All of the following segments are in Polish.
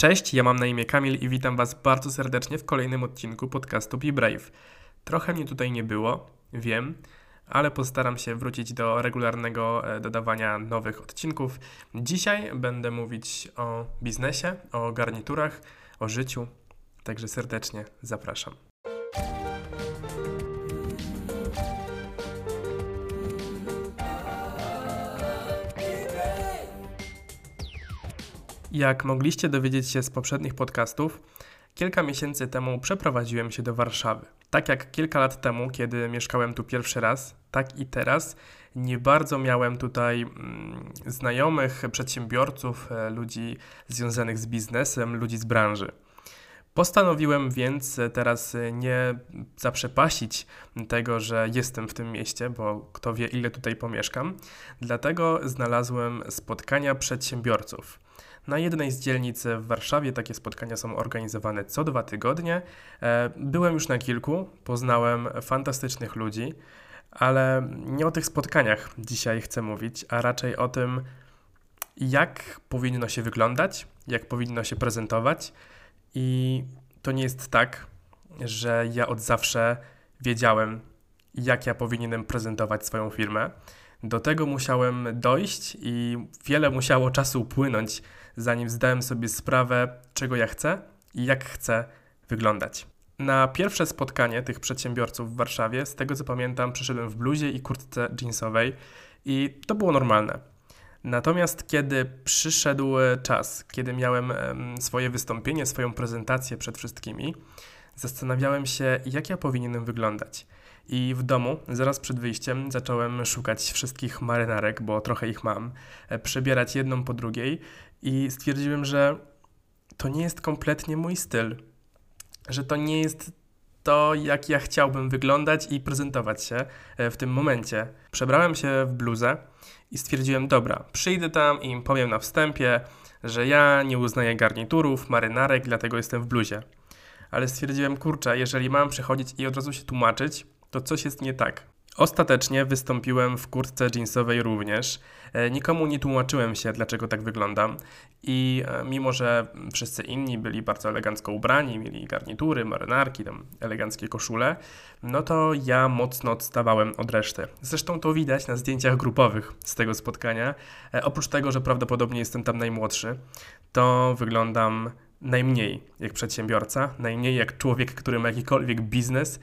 Cześć, ja mam na imię Kamil i witam Was bardzo serdecznie w kolejnym odcinku podcastu Be Brave. Trochę mnie tutaj nie było, wiem, ale postaram się wrócić do regularnego e, dodawania nowych odcinków. Dzisiaj będę mówić o biznesie, o garniturach, o życiu, także serdecznie zapraszam. Jak mogliście dowiedzieć się z poprzednich podcastów, kilka miesięcy temu przeprowadziłem się do Warszawy. Tak jak kilka lat temu, kiedy mieszkałem tu pierwszy raz, tak i teraz nie bardzo miałem tutaj mm, znajomych, przedsiębiorców, e, ludzi związanych z biznesem, ludzi z branży. Postanowiłem więc teraz nie zaprzepaścić tego, że jestem w tym mieście, bo kto wie, ile tutaj pomieszkam. Dlatego znalazłem spotkania przedsiębiorców. Na jednej z dzielnic w Warszawie takie spotkania są organizowane co dwa tygodnie. E, byłem już na kilku, poznałem fantastycznych ludzi, ale nie o tych spotkaniach dzisiaj chcę mówić, a raczej o tym, jak powinno się wyglądać, jak powinno się prezentować. I to nie jest tak, że ja od zawsze wiedziałem, jak ja powinienem prezentować swoją firmę. Do tego musiałem dojść i wiele musiało czasu upłynąć, zanim zdałem sobie sprawę, czego ja chcę i jak chcę wyglądać. Na pierwsze spotkanie tych przedsiębiorców w Warszawie, z tego co pamiętam, przyszedłem w bluzie i kurtce jeansowej i to było normalne. Natomiast kiedy przyszedł czas, kiedy miałem swoje wystąpienie, swoją prezentację przed wszystkimi, zastanawiałem się, jak ja powinienem wyglądać. I w domu, zaraz przed wyjściem, zacząłem szukać wszystkich marynarek, bo trochę ich mam, e, przebierać jedną po drugiej i stwierdziłem, że to nie jest kompletnie mój styl, że to nie jest to, jak ja chciałbym wyglądać i prezentować się e, w tym momencie. Przebrałem się w bluzę i stwierdziłem, dobra, przyjdę tam i im powiem na wstępie, że ja nie uznaję garniturów, marynarek, dlatego jestem w bluzie. Ale stwierdziłem, kurczę, jeżeli mam przychodzić i od razu się tłumaczyć, to coś jest nie tak. Ostatecznie wystąpiłem w kurtce jeansowej również. E, nikomu nie tłumaczyłem się, dlaczego tak wyglądam. I e, mimo, że wszyscy inni byli bardzo elegancko ubrani, mieli garnitury, marynarki, tam eleganckie koszule, no to ja mocno odstawałem od reszty. Zresztą to widać na zdjęciach grupowych z tego spotkania. E, oprócz tego, że prawdopodobnie jestem tam najmłodszy, to wyglądam najmniej jak przedsiębiorca, najmniej jak człowiek, który ma jakikolwiek biznes,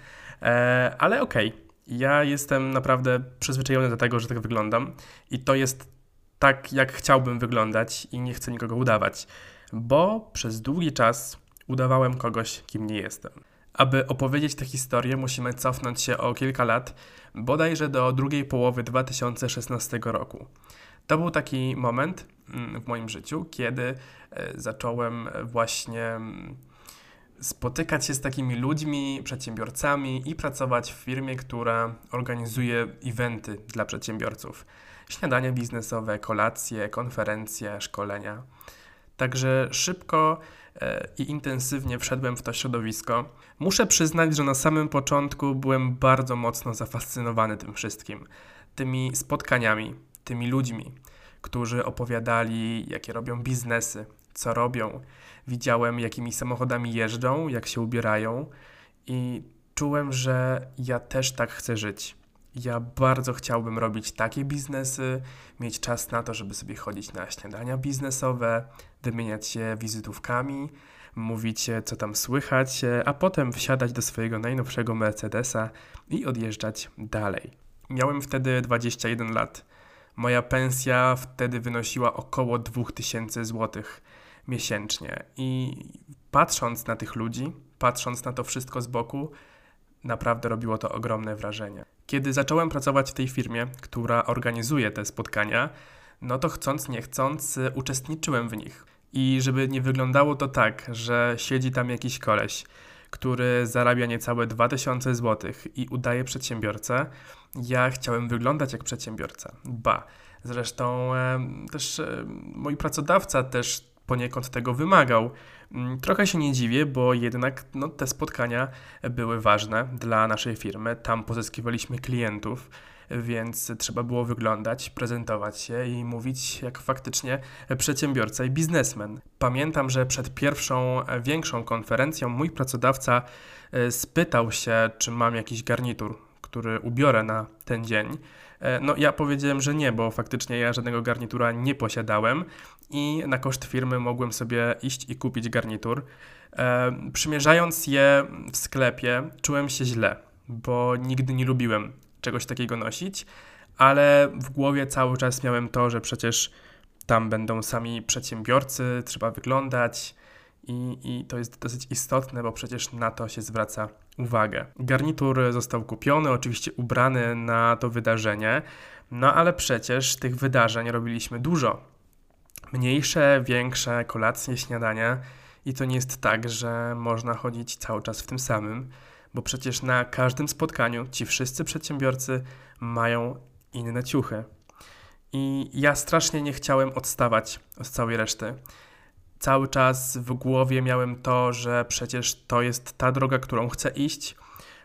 ale okej. Okay ja jestem naprawdę przyzwyczajony do tego, że tak wyglądam i to jest tak, jak chciałbym wyglądać i nie chcę nikogo udawać, bo przez długi czas udawałem kogoś, kim nie jestem. Aby opowiedzieć tę historię, musimy cofnąć się o kilka lat, bodajże do drugiej połowy 2016 roku. To był taki moment mm, w moim życiu, kiedy e, zacząłem właśnie mm, spotykać się z takimi ludźmi, przedsiębiorcami i pracować w firmie, która organizuje eventy dla przedsiębiorców. Śniadania biznesowe, kolacje, konferencje, szkolenia. Także szybko e, i intensywnie wszedłem w to środowisko. Muszę przyznać, że na samym początku byłem bardzo mocno zafascynowany tym wszystkim, tymi spotkaniami, tymi ludźmi, którzy opowiadali, jakie robią biznesy, co robią, widziałem, jakimi samochodami jeżdżą, jak się ubierają i czułem, że ja też tak chcę żyć. Ja bardzo chciałbym robić takie biznesy, mieć czas na to, żeby sobie chodzić na śniadania biznesowe, wymieniać się wizytówkami, mówić, co tam słychać, a potem wsiadać do swojego najnowszego Mercedesa i odjeżdżać dalej. Miałem wtedy 21 lat. Moja pensja wtedy wynosiła około 2000 złotych miesięcznie. I patrząc na tych ludzi, patrząc na to wszystko z boku, naprawdę robiło to ogromne wrażenie. Kiedy zacząłem pracować w tej firmie, która organizuje te spotkania, no to chcąc, nie chcąc, uczestniczyłem w nich. I żeby nie wyglądało to tak, że siedzi tam jakiś koleś, który zarabia niecałe 2000 zł i udaje przedsiębiorcę, ja chciałem wyglądać jak przedsiębiorca. Ba. Zresztą e, też e, mój pracodawca też poniekąd tego wymagał. Mm, trochę się nie dziwię, bo jednak no, te spotkania były ważne dla naszej firmy. Tam pozyskiwaliśmy klientów, więc trzeba było wyglądać, prezentować się i mówić jak faktycznie przedsiębiorca i biznesmen. Pamiętam, że przed pierwszą większą konferencją mój pracodawca e, spytał się, czy mam jakiś garnitur, który ubiorę na ten dzień. E, no, ja powiedziałem, że nie, bo faktycznie ja żadnego garnitura nie posiadałem i na koszt firmy mogłem sobie iść i kupić garnitur. E, przymierzając je w sklepie, czułem się źle, bo nigdy nie lubiłem czegoś takiego nosić, ale w głowie cały czas miałem to, że przecież tam będą sami przedsiębiorcy, trzeba wyglądać i, i to jest dosyć istotne, bo przecież na to się zwraca uwagę. Garnitur został kupiony, oczywiście ubrany na to wydarzenie, no ale przecież tych wydarzeń robiliśmy dużo. Mniejsze, większe, kolacje, śniadania i to nie jest tak, że można chodzić cały czas w tym samym, bo przecież na każdym spotkaniu ci wszyscy przedsiębiorcy mają inne ciuchy. I ja strasznie nie chciałem odstawać od całej reszty. Cały czas w głowie miałem to, że przecież to jest ta droga, którą chcę iść.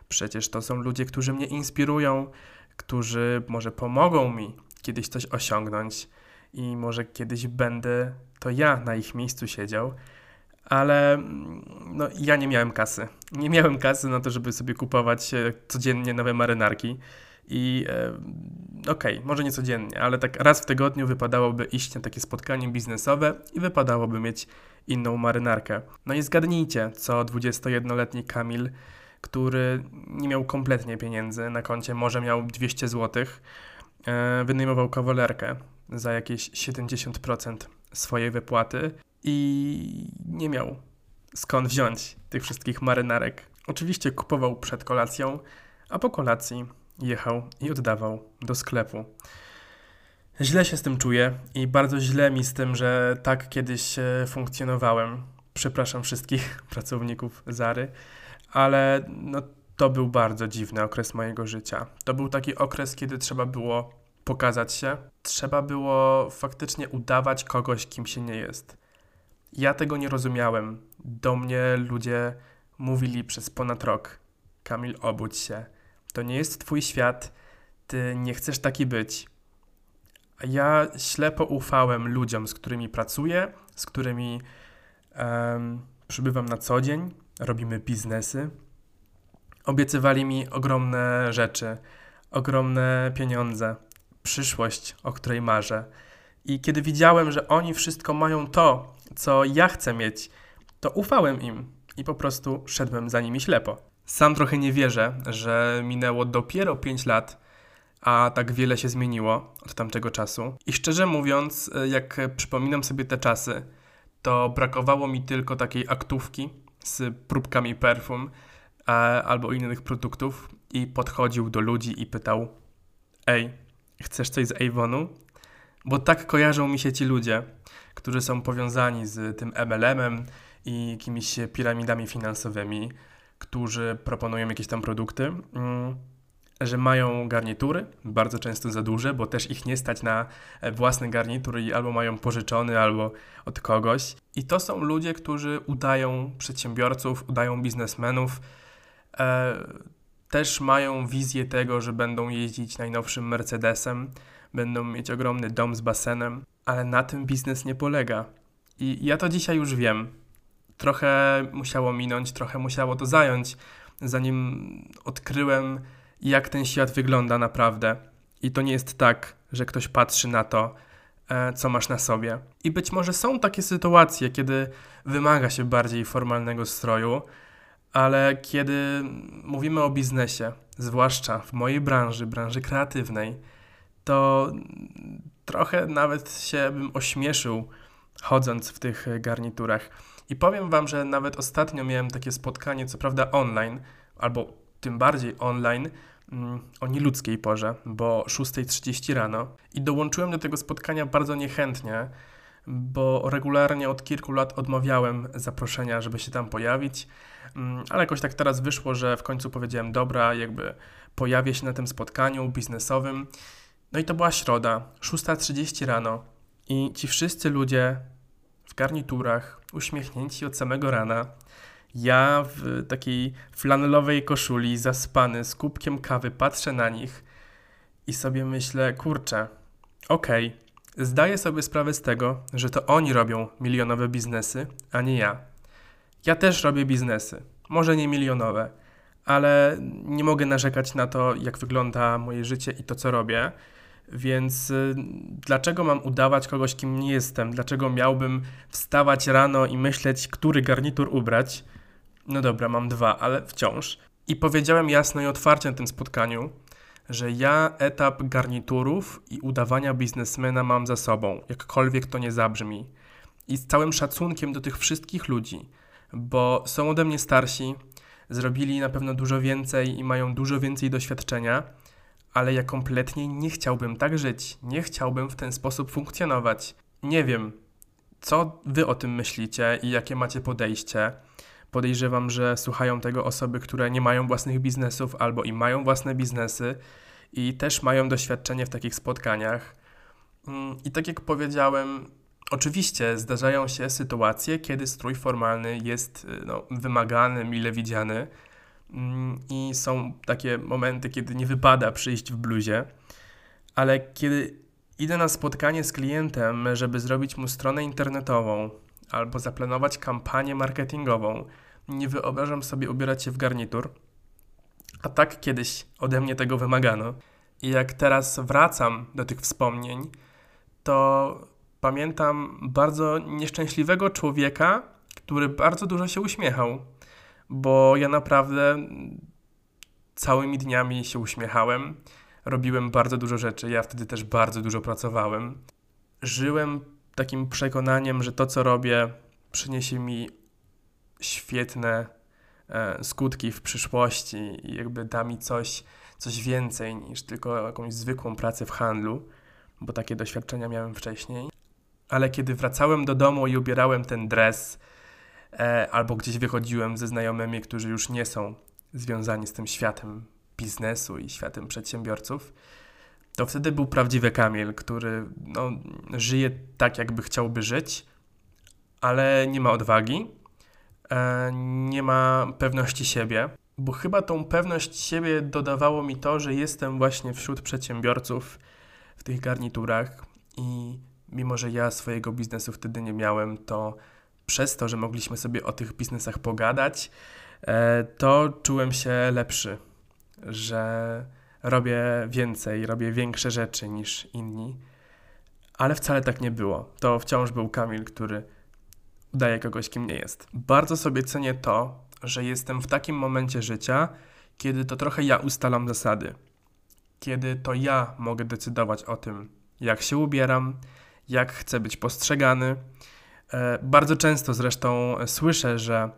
Przecież to są ludzie, którzy mnie inspirują, którzy może pomogą mi kiedyś coś osiągnąć i może kiedyś będę to ja na ich miejscu siedział ale mm, no, ja nie miałem kasy. Nie miałem kasy na to, żeby sobie kupować e, codziennie nowe marynarki. I e, okej, okay, może nie codziennie, ale tak raz w tygodniu wypadałoby iść na takie spotkanie biznesowe i wypadałoby mieć inną marynarkę. No i zgadnijcie, co 21-letni Kamil, który nie miał kompletnie pieniędzy na koncie, może miał 200 zł, e, wynajmował kawalerkę za jakieś 70% swojej wypłaty i nie miał skąd wziąć tych wszystkich marynarek. Oczywiście kupował przed kolacją, a po kolacji jechał i oddawał do sklepu. Źle się z tym czuję i bardzo źle mi z tym, że tak kiedyś e, funkcjonowałem. Przepraszam wszystkich pracowników Zary, ale no, to był bardzo dziwny okres mojego życia. To był taki okres, kiedy trzeba było pokazać się, trzeba było faktycznie udawać kogoś, kim się nie jest. Ja tego nie rozumiałem. Do mnie ludzie mówili przez ponad rok: Kamil, obudź się. To nie jest twój świat, ty nie chcesz taki być. A ja ślepo ufałem ludziom, z którymi pracuję, z którymi um, przybywam na co dzień, robimy biznesy. Obiecywali mi ogromne rzeczy, ogromne pieniądze, przyszłość, o której marzę. I kiedy widziałem, że oni wszystko mają to, co ja chcę mieć, to ufałem im i po prostu szedłem za nimi ślepo. Sam trochę nie wierzę, że minęło dopiero 5 lat, a tak wiele się zmieniło od tamtego czasu. I szczerze mówiąc, jak przypominam sobie te czasy, to brakowało mi tylko takiej aktówki z próbkami perfum albo innych produktów i podchodził do ludzi i pytał: Ej, chcesz coś z Avonu? Bo tak kojarzą mi się ci ludzie, którzy są powiązani z tym MLM-em i jakimiś piramidami finansowymi, którzy proponują jakieś tam produkty, mm, że mają garnitury, bardzo często za duże, bo też ich nie stać na własny garnitur i albo mają pożyczony, albo od kogoś. I to są ludzie, którzy udają przedsiębiorców, udają biznesmenów, e, też mają wizję tego, że będą jeździć najnowszym Mercedesem, będą mieć ogromny dom z basenem, ale na tym biznes nie polega. I ja to dzisiaj już wiem. Trochę musiało minąć, trochę musiało to zająć, zanim odkryłem, jak ten świat wygląda naprawdę. I to nie jest tak, że ktoś patrzy na to, e, co masz na sobie. I być może są takie sytuacje, kiedy wymaga się bardziej formalnego stroju, ale kiedy mówimy o biznesie, zwłaszcza w mojej branży, branży kreatywnej, to trochę nawet się bym ośmieszył chodząc w tych garniturach. I powiem Wam, że nawet ostatnio miałem takie spotkanie, co prawda online, albo tym bardziej online, mm, o nieludzkiej porze, bo 6.30 rano. I dołączyłem do tego spotkania bardzo niechętnie, bo regularnie od kilku lat odmawiałem zaproszenia, żeby się tam pojawić, mm, ale jakoś tak teraz wyszło, że w końcu powiedziałem, dobra, jakby pojawię się na tym spotkaniu biznesowym no i to była środa, 6.30 rano. I ci wszyscy ludzie w garniturach, uśmiechnięci od samego rana, ja w takiej flanelowej koszuli, zaspany, z kubkiem kawy, patrzę na nich I sobie myślę, kurczę, okej, okay, zdaję sobie sprawę z tego, że to oni robią milionowe biznesy, a nie ja. Ja też robię biznesy, może nie milionowe, ale nie mogę narzekać na to, jak wygląda moje życie i to, co robię. Więc y, dlaczego mam udawać kogoś, kim nie jestem? Dlaczego miałbym wstawać rano i myśleć, który garnitur ubrać? No dobra, mam dwa, ale wciąż. I powiedziałem jasno i otwarcie na tym spotkaniu, że ja etap garniturów i udawania biznesmena mam za sobą, jakkolwiek to nie zabrzmi. I z całym szacunkiem do tych wszystkich ludzi, bo są ode mnie starsi, zrobili na pewno dużo więcej i mają dużo więcej doświadczenia, ale ja kompletnie nie chciałbym tak żyć, nie chciałbym w ten sposób funkcjonować. Nie wiem, co wy o tym myślicie i jakie macie podejście. Podejrzewam, że słuchają tego osoby, które nie mają własnych biznesów albo i mają własne biznesy i też mają doświadczenie w takich spotkaniach. Mm, I tak jak powiedziałem, oczywiście zdarzają się sytuacje, kiedy strój formalny jest y, no, wymagany, mile widziany i są takie momenty, kiedy nie wypada przyjść w bluzie, ale kiedy idę na spotkanie z klientem, żeby zrobić mu stronę internetową albo zaplanować kampanię marketingową, nie wyobrażam sobie ubierać się w garnitur. A tak kiedyś ode mnie tego wymagano. I jak teraz wracam do tych wspomnień, to pamiętam bardzo nieszczęśliwego człowieka, który bardzo dużo się uśmiechał, bo ja naprawdę całymi dniami się uśmiechałem. Robiłem bardzo dużo rzeczy, ja wtedy też bardzo dużo pracowałem. Żyłem takim przekonaniem, że to, co robię, przyniesie mi świetne e, skutki w przyszłości i jakby da mi coś, coś więcej niż tylko jakąś zwykłą pracę w handlu, bo takie doświadczenia miałem wcześniej. Ale kiedy wracałem do domu i ubierałem ten dres, albo gdzieś wychodziłem ze znajomymi, którzy już nie są związani z tym światem biznesu i światem przedsiębiorców, to wtedy był prawdziwy Kamil, który no, żyje tak, jakby chciałby żyć, ale nie ma odwagi, E, nie ma pewności siebie, bo chyba tą pewność siebie dodawało mi to, że jestem właśnie wśród przedsiębiorców w tych garniturach i mimo, że ja swojego biznesu wtedy nie miałem, to przez to, że mogliśmy sobie o tych biznesach pogadać, e, to czułem się lepszy, że robię więcej, robię większe rzeczy niż inni. Ale wcale tak nie było. To wciąż był Kamil, który udaje kogoś, kim nie jest. Bardzo sobie cenię to, że jestem w takim momencie życia, kiedy to trochę ja ustalam zasady. Kiedy to ja mogę decydować o tym, jak się ubieram, jak chcę być postrzegany. E, bardzo często zresztą słyszę, że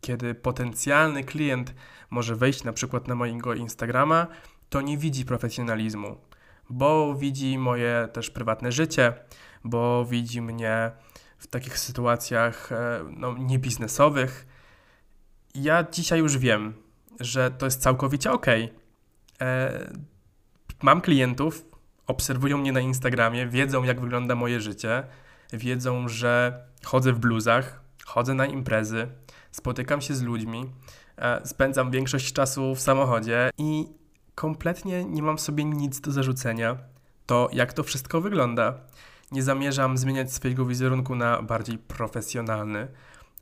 kiedy potencjalny klient może wejść na przykład na mojego Instagrama, to nie widzi profesjonalizmu, bo widzi moje też prywatne życie, bo widzi mnie w takich sytuacjach e, no, niebiznesowych. Ja dzisiaj już wiem, że to jest całkowicie ok. E, mam klientów, obserwują mnie na Instagramie, wiedzą jak wygląda moje życie, wiedzą, że chodzę w bluzach, chodzę na imprezy, spotykam się z ludźmi, e, spędzam większość czasu w samochodzie i kompletnie nie mam sobie nic do zarzucenia. To jak to wszystko wygląda. Nie zamierzam zmieniać swojego wizerunku na bardziej profesjonalny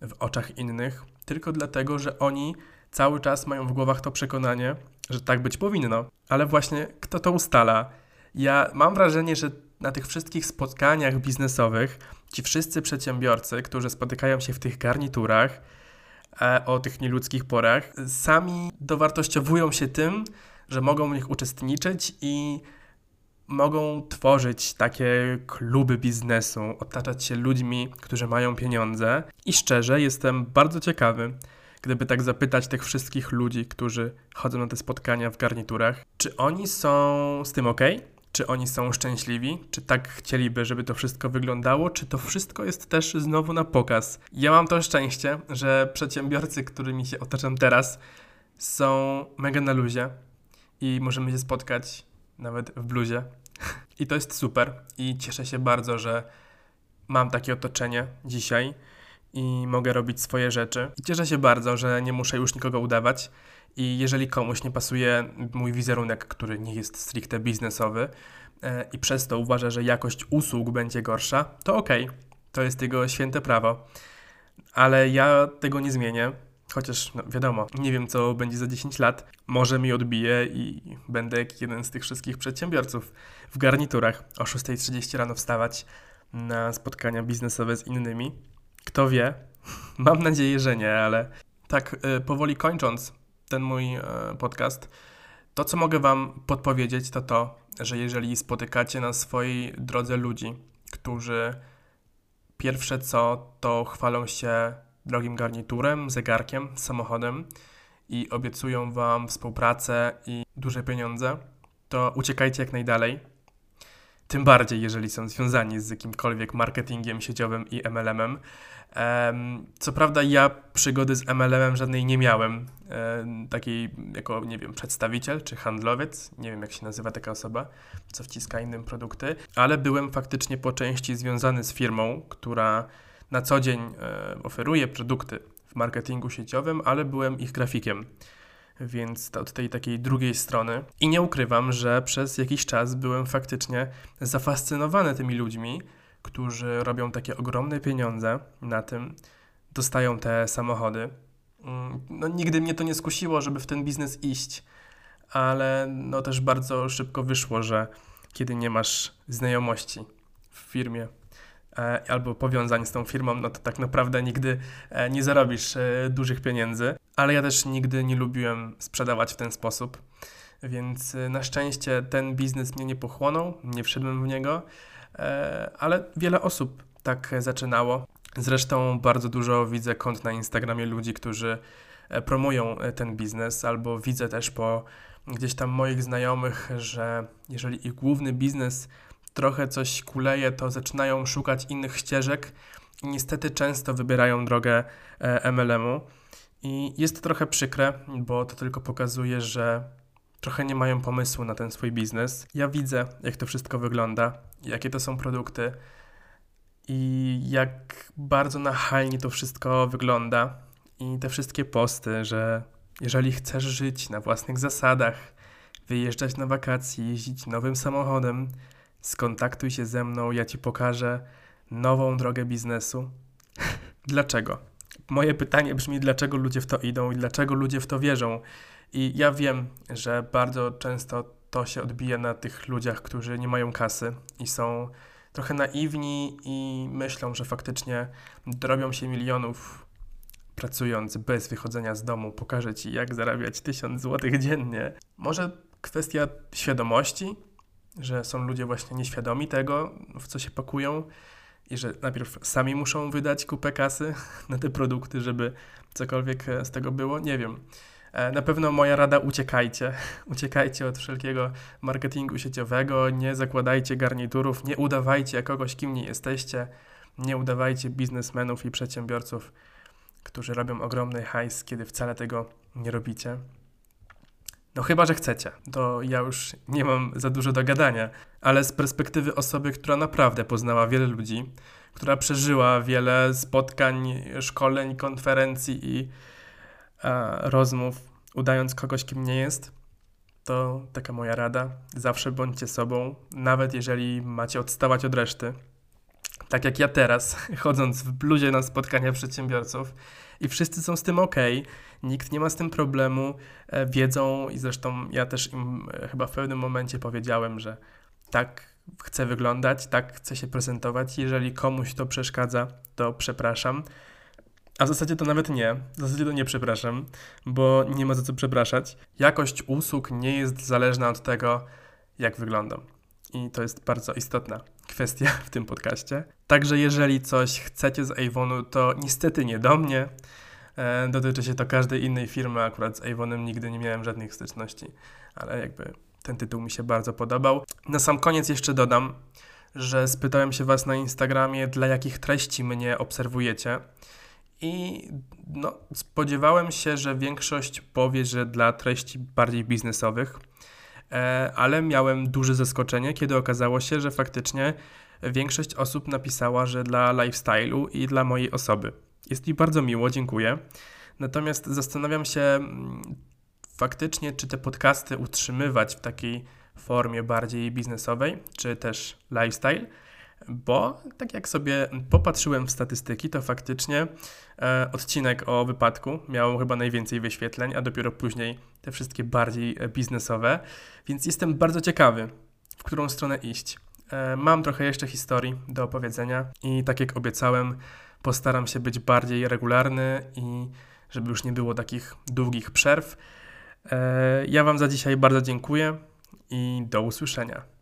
w oczach innych, tylko dlatego, że oni cały czas mają w głowach to przekonanie, że tak być powinno. Ale właśnie kto to ustala? Ja mam wrażenie, że na tych wszystkich spotkaniach biznesowych ci wszyscy przedsiębiorcy, którzy spotykają się w tych garniturach e, o tych nieludzkich porach, sami dowartościowują się tym, że mogą w nich uczestniczyć i mogą tworzyć takie kluby biznesu, otaczać się ludźmi, którzy mają pieniądze. I szczerze jestem bardzo ciekawy, gdyby tak zapytać tych wszystkich ludzi, którzy chodzą na te spotkania w garniturach, czy oni są z tym ok? Czy oni są szczęśliwi? Czy tak chcieliby, żeby to wszystko wyglądało? Czy to wszystko jest też znowu na pokaz? Ja mam to szczęście, że przedsiębiorcy, którymi się otaczam teraz, są mega na luzie i możemy się spotkać nawet w bluzie. I to jest super i cieszę się bardzo, że mam takie otoczenie dzisiaj i mogę robić swoje rzeczy. I cieszę się bardzo, że nie muszę już nikogo udawać. I jeżeli komuś nie pasuje mój wizerunek, który nie jest stricte biznesowy e, i przez to uważa, że jakość usług będzie gorsza, to okej, okay. to jest jego święte prawo. Ale ja tego nie zmienię, chociaż no, wiadomo, nie wiem co będzie za 10 lat. Może mi odbije i będę jak jeden z tych wszystkich przedsiębiorców w garniturach o 6.30 rano wstawać na spotkania biznesowe z innymi. Kto wie? Mam nadzieję, że nie, ale tak y, powoli kończąc ten mój y, podcast, to co mogę Wam podpowiedzieć, to to, że jeżeli spotykacie na swojej drodze ludzi, którzy pierwsze co to chwalą się drogim garniturem, zegarkiem, samochodem i obiecują Wam współpracę i duże pieniądze, to uciekajcie jak najdalej tym bardziej, jeżeli są związani z jakimkolwiek marketingiem sieciowym i MLM-em. Co prawda ja przygody z MLM-em żadnej nie miałem, takiej jako, nie wiem, przedstawiciel czy handlowiec, nie wiem jak się nazywa taka osoba, co wciska innym produkty, ale byłem faktycznie po części związany z firmą, która na co dzień oferuje produkty w marketingu sieciowym, ale byłem ich grafikiem więc od tej takiej drugiej strony. I nie ukrywam, że przez jakiś czas byłem faktycznie zafascynowany tymi ludźmi, którzy robią takie ogromne pieniądze na tym, dostają te samochody. Mm, no, nigdy mnie to nie skusiło, żeby w ten biznes iść, ale no też bardzo szybko wyszło, że kiedy nie masz znajomości w firmie, albo powiązań z tą firmą, no to tak naprawdę nigdy e, nie zarobisz e, dużych pieniędzy. Ale ja też nigdy nie lubiłem sprzedawać w ten sposób, więc na szczęście ten biznes mnie nie pochłonął, nie wszedłem w niego, ale wiele osób tak zaczynało. Zresztą bardzo dużo widzę kont na Instagramie ludzi, którzy promują ten biznes, albo widzę też po gdzieś tam moich znajomych, że jeżeli ich główny biznes trochę coś kuleje, to zaczynają szukać innych ścieżek i niestety często wybierają drogę e, MLM-u. I jest to trochę przykre, bo to tylko pokazuje, że trochę nie mają pomysłu na ten swój biznes. Ja widzę, jak to wszystko wygląda, jakie to są produkty i jak bardzo nachalnie to wszystko wygląda. I te wszystkie posty, że jeżeli chcesz żyć na własnych zasadach, wyjeżdżać na wakacje, jeździć nowym samochodem, skontaktuj się ze mną, ja ci pokażę nową drogę biznesu. dlaczego? Moje pytanie brzmi, dlaczego ludzie w to idą i dlaczego ludzie w to wierzą. I ja wiem, że bardzo często to się odbija na tych ludziach, którzy nie mają kasy i są trochę naiwni i myślą, że faktycznie dorobią się milionów pracując bez wychodzenia z domu. Pokażę ci, jak zarabiać tysiąc złotych dziennie. Może kwestia świadomości, że są ludzie właśnie nieświadomi tego, w co się pakują i że najpierw sami muszą wydać kupę kasy na te produkty, żeby cokolwiek z tego było. Nie wiem. E, na pewno moja rada uciekajcie. Uciekajcie od wszelkiego marketingu sieciowego, nie zakładajcie garniturów, nie udawajcie kogoś, kim nie jesteście, nie udawajcie biznesmenów i przedsiębiorców, którzy robią ogromny hajs, kiedy wcale tego nie robicie. No chyba, że chcecie. To ja już nie mam za dużo do gadania, ale z perspektywy osoby, która naprawdę poznała wiele ludzi, która przeżyła wiele spotkań, szkoleń, konferencji i a, rozmów, udając kogoś, kim nie jest, to taka moja rada. Zawsze bądźcie sobą, nawet jeżeli macie odstawać od reszty. Tak jak ja teraz, chodząc w bluzie na spotkania przedsiębiorców, i wszyscy są z tym ok, nikt nie ma z tym problemu, e, wiedzą i zresztą ja też im e, chyba w pewnym momencie powiedziałem, że tak chcę wyglądać, tak chcę się prezentować. Jeżeli komuś to przeszkadza, to przepraszam. A w zasadzie to nawet nie. W zasadzie to nie przepraszam, bo nie ma za co przepraszać. Jakość usług nie jest zależna od tego, jak wyglądam. I to jest bardzo istotna kwestia w tym podcaście. Także jeżeli coś chcecie z Avonu, to niestety nie do mnie. E, dotyczy się to każdej innej firmy, akurat z Avonem nigdy nie miałem żadnych styczności, ale jakby ten tytuł mi się bardzo podobał. Na sam koniec jeszcze dodam, że spytałem się Was na Instagramie, dla jakich treści mnie obserwujecie. I no, spodziewałem się, że większość powie, że dla treści bardziej biznesowych, e, ale miałem duże zaskoczenie, kiedy okazało się, że faktycznie większość osób napisała, że dla lifestyle'u i dla mojej osoby. Jest mi bardzo miło, dziękuję. Natomiast zastanawiam się mm, faktycznie, czy te podcasty utrzymywać w takiej formie bardziej biznesowej, czy też lifestyle, bo tak jak sobie popatrzyłem w statystyki, to faktycznie e, odcinek o wypadku miał chyba najwięcej wyświetleń, a dopiero później te wszystkie bardziej e, biznesowe, więc jestem bardzo ciekawy, w którą stronę iść. E, mam trochę jeszcze historii do opowiedzenia i tak jak obiecałem, postaram się być bardziej regularny i żeby już nie było takich długich przerw. E, ja Wam za dzisiaj bardzo dziękuję i do usłyszenia.